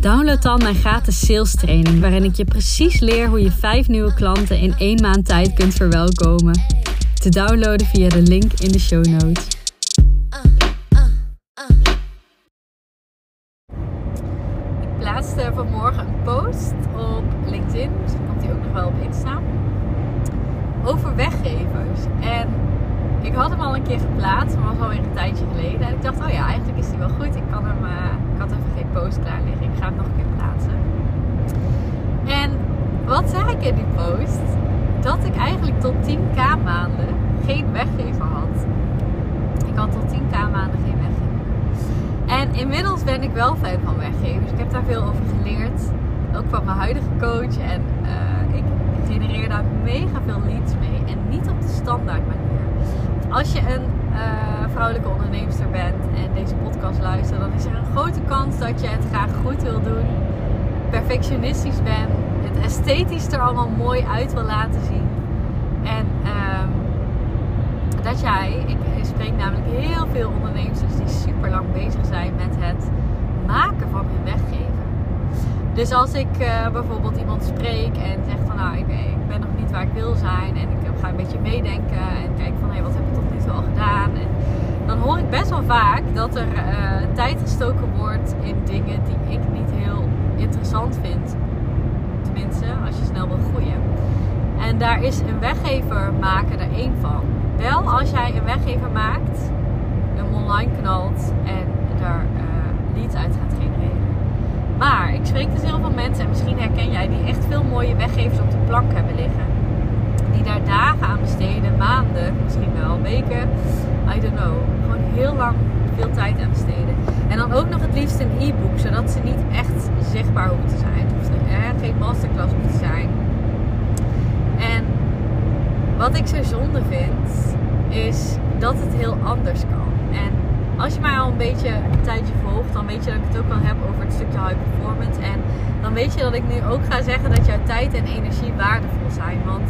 download dan mijn gratis sales training, waarin ik je precies leer hoe je vijf nieuwe klanten in één maand tijd kunt verwelkomen. Te downloaden via de link in de show notes. Ik plaatste vanmorgen een post op LinkedIn, misschien komt die ook nog wel op Insta, over weggevers. En ik had hem al een keer geplaatst, maar was alweer een tijdje geleden. En ik dacht, oh ja, eigenlijk is die wel goed. Ik, kan hem, uh, ik post klaar liggen. Ik ga hem nog een keer plaatsen. En wat zeg ik in die post? Dat ik eigenlijk tot 10k maanden geen weggever had. Ik had tot 10k maanden geen weggever. En inmiddels ben ik wel fan van weggevers. Ik heb daar veel over geleerd. Ook van mijn huidige coach. En uh, ik genereer daar mega veel leads mee. En niet op de standaard manier als je een vrouwelijke onderneemster bent en deze podcast luistert, dan is er een grote kans dat je het graag goed wil doen, perfectionistisch bent, het esthetisch er allemaal mooi uit wil laten zien. En uh, dat jij, ik spreek namelijk heel veel ondernemers die super lang bezig zijn met het maken van hun weggeven. Dus als ik uh, bijvoorbeeld iemand spreek en zegt van nou, ik, ik, ben nog waar ik wil zijn en ik ga een beetje meedenken en kijk van hé, hey, wat heb ik tot nu toe al gedaan? En dan hoor ik best wel vaak dat er uh, tijd gestoken wordt in dingen die ik niet heel interessant vind. Tenminste, als je snel wil groeien. En daar is een weggever maken er één van. Wel als jij een weggever maakt, hem online knalt en daar uh, leads uit gaat genereren. Maar ik spreek dus heel veel mensen, en misschien herken jij, die echt veel mooie weggevers op de plank hebben liggen. Die daar dagen aan besteden, maanden, misschien wel weken, I don't know. Gewoon heel lang veel tijd aan besteden. En dan ook nog het liefst een e-book, zodat ze niet echt zichtbaar hoeven te zijn. Of er geen masterclass te zijn. En wat ik zo zonde vind, is dat het heel anders kan. En als je mij al een beetje een tijdje volgt, dan weet je dat ik het ook wel heb over het stukje high performance. En dan weet je dat ik nu ook ga zeggen dat jouw tijd en energie waardevol zijn. Want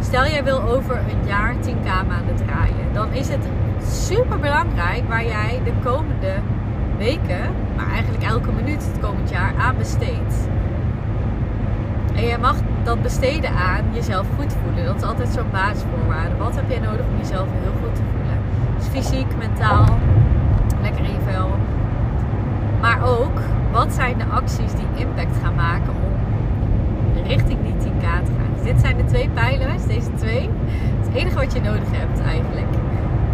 stel jij wil over een jaar 10k maanden draaien, dan is het super belangrijk waar jij de komende weken, maar eigenlijk elke minuut het komend jaar aan besteedt. En je mag dat besteden aan jezelf goed voelen. Dat is altijd zo'n basisvoorwaarde. Wat heb jij nodig om jezelf heel goed te voelen? Dus fysiek, mentaal, lekker in je vel. Maar ook, wat zijn de acties die impact gaan maken om richting die 10k te gaan? Dus dit zijn de twee pijlers, deze twee. Het enige wat je nodig hebt eigenlijk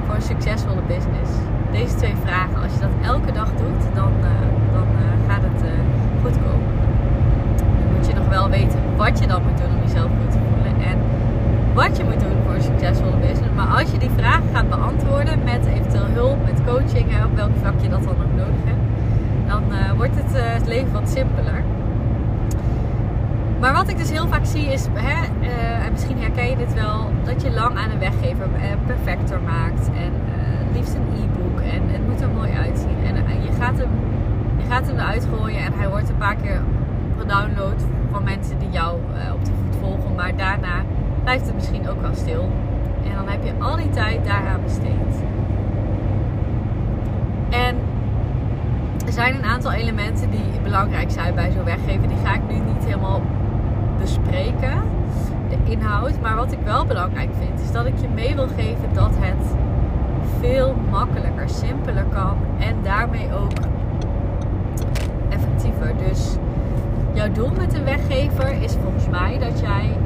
voor een succesvolle business. Deze twee vragen, als je dat elke dag doet, dan, uh, dan uh, gaat het uh, goed komen. Dan moet je nog wel weten wat je dan moet doen om jezelf goed te voelen. En wat je moet doen voor een succesvolle business. Maar als je die vragen gaat beantwoorden met eventueel hulp, met coaching, op welk vlak je dat dan ook nodig hebt, dan wordt het, het, leven wat simpeler. Maar wat ik dus heel vaak zie is, hè, uh, en misschien herken je dit wel, dat je lang aan een weggever perfecter maakt. En liefst een e-book. En het moet er mooi uitzien. En je, gaat hem, je gaat hem eruit gooien en hij wordt een paar keer gedownload van mensen die jou op de voet volgen. Maar daarna blijft het misschien ook wel stil. En dan heb je al die tijd daaraan besteed. En er zijn een aantal elementen die belangrijk zijn bij zo'n weggever. Die ga ik nu niet helemaal bespreken, de inhoud. Maar wat ik wel belangrijk vind, is dat ik je mee wil geven dat het veel makkelijker, simpeler kan. En daarmee ook effectiever. Dus jouw doel met een weggever is volgens mij dat jij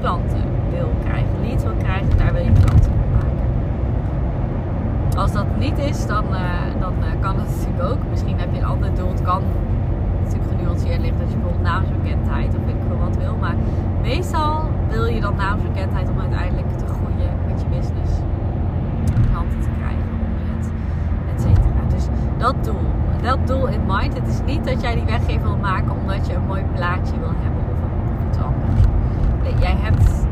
klanten wil krijgen, leads wil krijgen, daar wil je klanten maken. Als dat niet is, dan, uh, dan uh, kan het natuurlijk ook. Misschien heb je een ander doel. Het kan natuurlijk genuanceerd liggen dat je bijvoorbeeld naamsbekendheid of veel wat wil. Maar meestal wil je dan naamsbekendheid om uiteindelijk te groeien met je business. Klanten te krijgen, omzet, et cetera. Dus dat doel. dat doel in mind. Het is niet dat jij die weggever wil maken omdat je een mooi plaatje wil hebben of, iets anders. Jij hebt,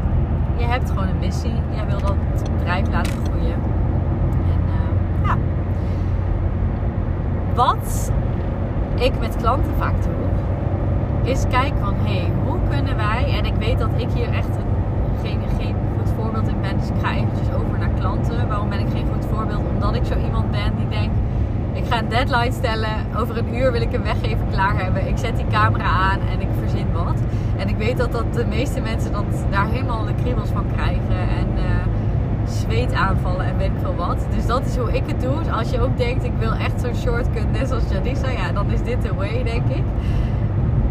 jij hebt gewoon een missie. Jij wil dat bedrijf laten groeien. En uh, ja. Wat ik met klanten vaak doe, is kijken van hé, hey, hoe kunnen wij, en ik weet dat ik hier echt een, geen, geen goed voorbeeld in ben, dus ik ga eventjes over naar klanten. Waarom ben ik geen goed voorbeeld? Omdat ik zo iemand ben die denkt, ik ga een deadline stellen, over een uur wil ik hem weggeven klaar hebben. Ik zet die camera aan en ik verzin wat. En ik weet dat, dat de meeste mensen dat, daar helemaal de kriebels van krijgen en uh, zweet aanvallen en weet ik veel wat. Dus dat is hoe ik het doe. Dus als je ook denkt, ik wil echt zo'n shortcut, net zoals Jadisa, ja, dan is dit de way, denk ik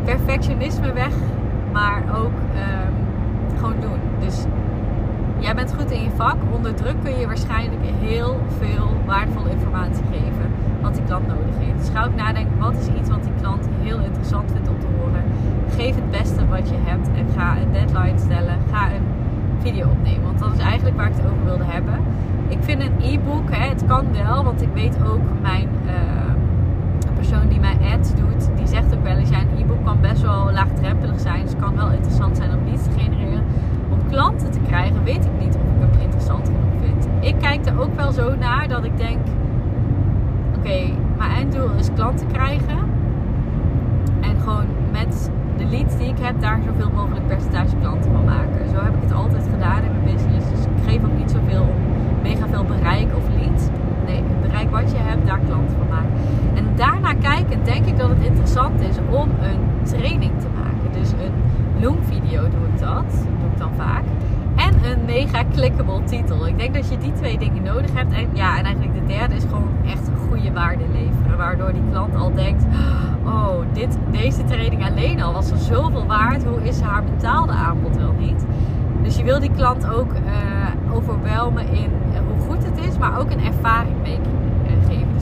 perfectionisme weg, maar ook um, gewoon doen. Dus jij bent goed in je vak. Onder druk kun je waarschijnlijk heel veel waardevolle informatie geven wat die klant nodig heeft. Dus ga ook nadenken, wat is iets wat die klant heel interessant vindt om te horen. Geef het beste wat je hebt en ga een deadline stellen. Ga een video opnemen, want dat is eigenlijk waar ik het over wilde hebben. Ik vind een e-book, het kan wel, want ik weet ook mijn... Uh, persoon die mij ads doet, die zegt ook wel eens: ja, een e-book kan best wel laagdrempelig zijn. Dus het kan wel interessant zijn om leads te genereren. Om klanten te krijgen, weet ik niet of ik hem interessant genoeg vind. Ik kijk er ook wel zo naar dat ik denk: oké, mijn einddoel is klanten krijgen. En gewoon met de leads die ik heb, daar zoveel mogelijk percentage klanten van maken. Zo heb ik het altijd gedaan in mijn business. Dus ik geef ook niet zoveel mega veel bereik of leads. Bereik wat je hebt, daar klanten van maken. En daarna kijkend denk ik dat het interessant is om een training te maken. Dus een Loom video doe ik dat. doe ik dan vaak. En een mega clickable titel. Ik denk dat je die twee dingen nodig hebt. En ja, en eigenlijk de derde is gewoon echt goede waarde leveren. Waardoor die klant al denkt: Oh, dit, deze training alleen al was er zoveel waard. Hoe is haar betaalde aanbod wel niet? Dus je wil die klant ook uh, overwelmen in hoe goed het is, maar ook een ervaring mee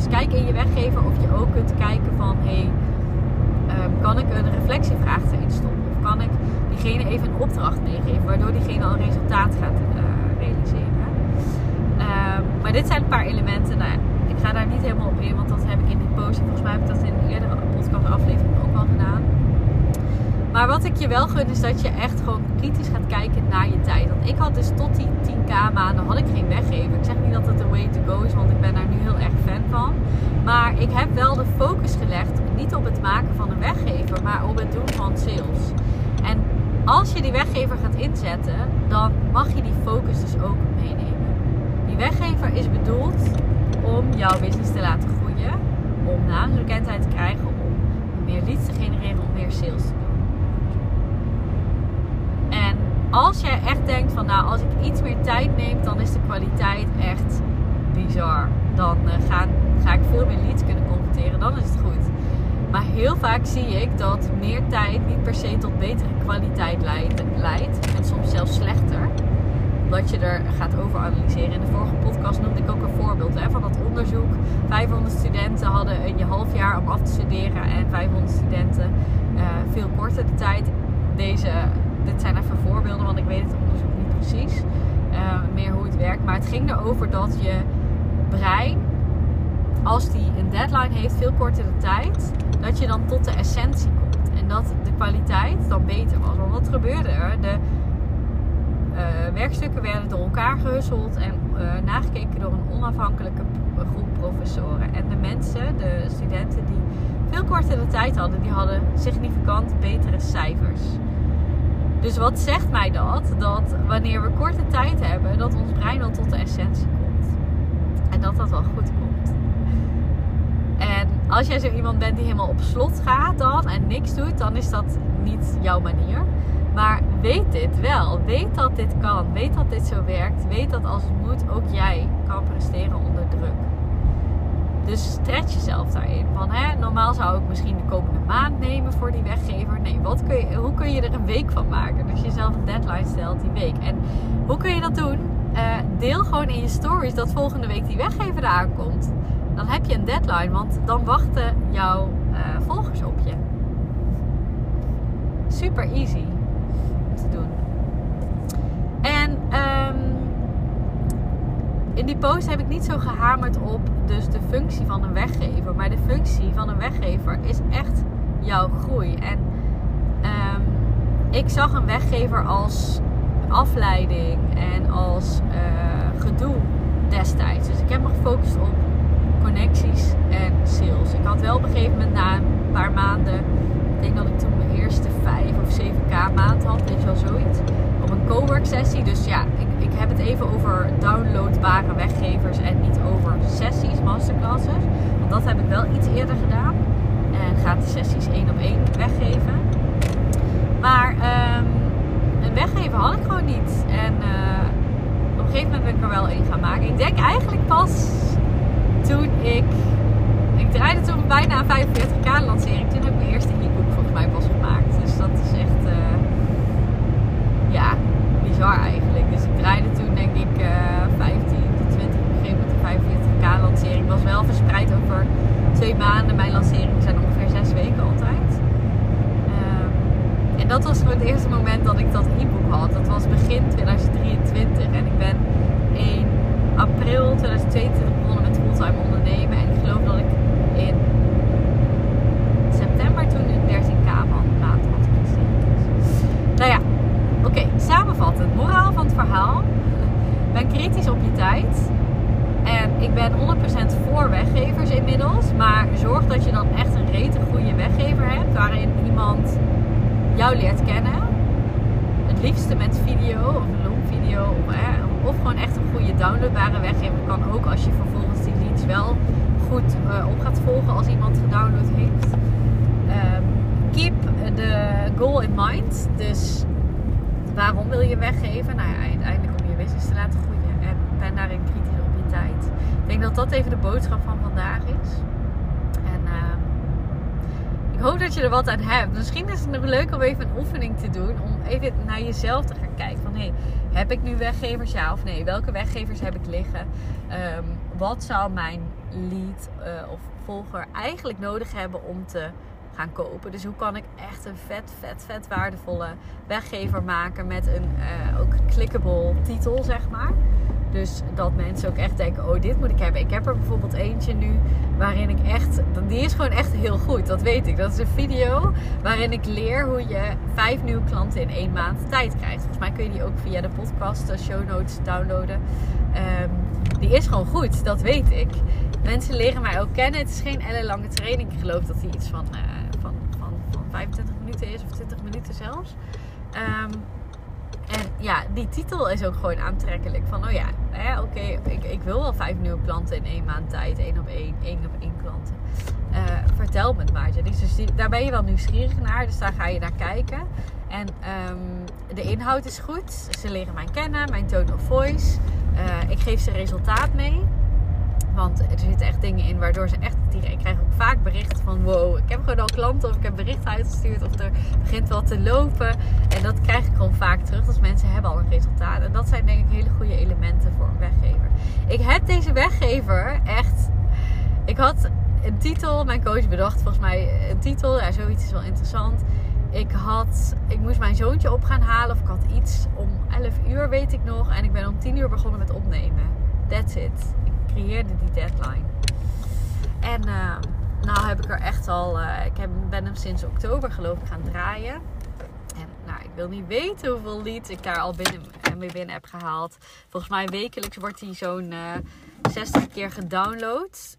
dus kijk in je weggever of je ook kunt kijken van hey, um, kan ik een reflectievraag erin stoppen? Of kan ik diegene even een opdracht meegeven, waardoor diegene al een resultaat gaat uh, realiseren. Um, maar dit zijn een paar elementen. Nou, ik ga daar niet helemaal op in, want dat heb ik in die post. Volgens mij heb ik dat in een eerdere podcast aflevering ook al gedaan. Maar wat ik je wel gun is dat je echt gewoon kritisch gaat kijken naar je tijd. Want ik had dus tot die 10k maanden had ik geen weggever. Ik zeg niet dat het de way to go is, want ik ben daar nu heel erg fan van. Ik heb wel de focus gelegd, niet op het maken van een weggever, maar op het doen van sales. En als je die weggever gaat inzetten, dan mag je die focus dus ook meenemen. Die weggever is bedoeld om jouw business te laten groeien, om naamsbekendheid te krijgen, om meer leads te genereren, om meer sales te doen. als jij echt denkt van nou, als ik iets meer tijd neem, dan is de kwaliteit echt bizar. Dan uh, ga, ga ik veel meer leads kunnen converteren, dan is het goed. Maar heel vaak zie ik dat meer tijd niet per se tot betere kwaliteit leidt, en soms zelfs slechter. Omdat je er gaat over analyseren. In de vorige podcast noemde ik ook een voorbeeld van dat onderzoek. 500 studenten hadden een half jaar om af te studeren en 500 studenten uh, veel korter de tijd. Deze dit zijn even voorbeelden, want ik weet het onderzoek niet precies. Uh, meer hoe het werkt. Maar het ging erover dat je brein, als die een deadline heeft, veel kortere tijd, dat je dan tot de essentie komt. En dat de kwaliteit dan beter was. Want wat gebeurde er? De uh, werkstukken werden door elkaar gehusseld en uh, nagekeken door een onafhankelijke groep professoren. En de mensen, de studenten die veel kortere tijd hadden, die hadden significant betere cijfers. Dus wat zegt mij dat? Dat wanneer we korte tijd hebben, dat ons brein dan tot de essentie komt. En dat dat wel goed komt. En als jij zo iemand bent die helemaal op slot gaat dan en niks doet, dan is dat niet jouw manier. Maar weet dit wel. Weet dat dit kan. Weet dat dit zo werkt. Weet dat als het moet ook jij kan presteren onder druk. Dus stretch jezelf daarin. Van, hè, normaal zou ik misschien de komende maand nemen voor die weggever. Nee, wat kun je, hoe kun je er een week van maken? Dus jezelf een deadline stelt die week. En hoe kun je dat doen? Uh, deel gewoon in je stories dat volgende week die weggever eraan komt. Dan heb je een deadline, want dan wachten jouw uh, volgers op je. Super easy om te doen. En um, in die post heb ik niet zo gehamerd op dus de functie van een weggever. Maar de functie van een weggever is echt jouw groei. En ehm, ik zag een weggever als afleiding en als uh, gedoe destijds. Dus ik heb me gefocust op connecties en sales. Ik had wel op een gegeven moment na een paar maanden, ik denk dat ik toen mijn eerste 5 of 7k maand had, weet je wel zoiets. Op een cowork sessie. Dus ja, ik, ik heb het even over downloadbare weggevers en niet over sessies, masterclasses. Want dat heb ik wel iets eerder gedaan. En gaat de sessies één op één weggeven. Maar um, een weggever had ik gewoon niet. En uh, op een gegeven moment ben ik er wel één gaan maken. Ik denk eigenlijk pas toen ik. Ik draaide toen bijna een 45k lancering. Toen heb ik mijn eerste e-book volgens mij pas gemaakt. Dus dat is echt. Uh, ja, bizar eigenlijk. Dus ik draaide toen denk ik uh, 15 tot 20. Op een gegeven moment een 45k lancering. Was wel verspreid over twee maanden. Mijn lanceringen zijn ongeveer zes weken altijd. Um, dat was voor het eerste moment dat ik dat e-book had. Dat was begin 2023. En ik ben 1 april 2022 begonnen met fulltime ondernemen. En ik geloof dat ik in september toen een 13k maand had geïnvesteerd. Nou ja, oké, okay, samenvattend. Moraal van het verhaal. Ben kritisch op je tijd. En ik ben 100% voor weggevers inmiddels. Maar zorg dat je dan echt een rete goede weggever hebt. Waarin iemand jou leert kennen. Het liefste met video of een long video. Of, eh, of gewoon echt een goede downloadbare weggever. Kan ook als je vervolgens die leads wel goed uh, op gaat volgen als iemand gedownload heeft. Um, keep the goal in mind. Dus waarom wil je weggeven? Nou ja, uiteindelijk om je business te laten groeien. En ben daarin kritisch op je tijd. Ik denk dat dat even de boodschap van vandaag is. Ik hoop dat je er wat aan hebt. Misschien is het nog leuk om even een oefening te doen. Om even naar jezelf te gaan kijken. Van hé, hey, heb ik nu weggevers ja of nee? Welke weggevers heb ik liggen? Um, wat zou mijn lead uh, of volger eigenlijk nodig hebben om te gaan kopen. Dus hoe kan ik echt een vet, vet, vet waardevolle weggever maken met een uh, ook clickable titel, zeg maar. Dus dat mensen ook echt denken, oh dit moet ik hebben. Ik heb er bijvoorbeeld eentje nu waarin ik echt, die is gewoon echt heel goed, dat weet ik. Dat is een video waarin ik leer hoe je vijf nieuwe klanten in één maand tijd krijgt. Volgens mij kun je die ook via de podcast, de show notes downloaden. Um, die is gewoon goed, dat weet ik. Mensen leren mij ook kennen. Het is geen ellenlange training. Ik geloof dat die iets van, uh, van, van, van 25 minuten is of 20 minuten zelfs. Um, ja, die titel is ook gewoon aantrekkelijk. Van, oh ja, oké, ik, ik wil wel vijf nieuwe klanten in één maand tijd. één op één, één op één klanten. Uh, vertel me het maar. Dus, daar ben je wel nieuwsgierig naar. Dus daar ga je naar kijken. En um, de inhoud is goed. Ze leren mij kennen, mijn tone of voice. Uh, ik geef ze resultaat mee. Want er zitten echt dingen in waardoor ze echt Ik krijg ook vaak berichten van wow, ik heb gewoon al klanten of ik heb berichten uitgestuurd of er begint wat te lopen. En dat krijg ik gewoon vaak terug. Dus mensen hebben al een resultaat. En dat zijn denk ik hele goede elementen voor een weggever. Ik heb deze weggever echt. Ik had een titel, mijn coach bedacht volgens mij een titel. Ja, zoiets is wel interessant. Ik, had, ik moest mijn zoontje op gaan halen of ik had iets om 11 uur, weet ik nog. En ik ben om 10 uur begonnen met opnemen. That's it creëerde die deadline. En uh, nou heb ik er echt al, uh, ik heb, ben hem sinds oktober geloof ik gaan draaien. En nou, ik wil niet weten hoeveel leads ik daar al binnen, mee binnen heb gehaald. Volgens mij wekelijks wordt hij zo'n uh, eh, 60 keer gedownload.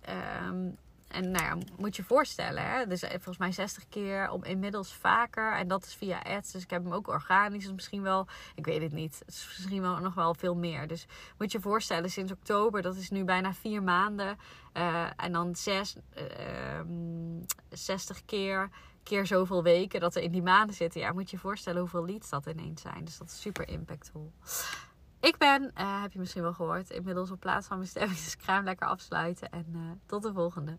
Um, en nou ja, moet je voorstellen, hè? dus volgens mij 60 keer om inmiddels vaker. En dat is via ads. Dus ik heb hem ook organisch. Misschien wel, ik weet het niet. Het is misschien wel nog wel veel meer. Dus moet je voorstellen, sinds oktober, dat is nu bijna vier maanden. Uh, en dan zes, uh, 60 keer, keer zoveel weken dat er in die maanden zitten. Ja, moet je voorstellen hoeveel leads dat ineens zijn. Dus dat is super impactvol. Ik ben, uh, heb je misschien wel gehoord, inmiddels op plaats van mijn stemming. Dus ik ga hem lekker afsluiten. En uh, tot de volgende.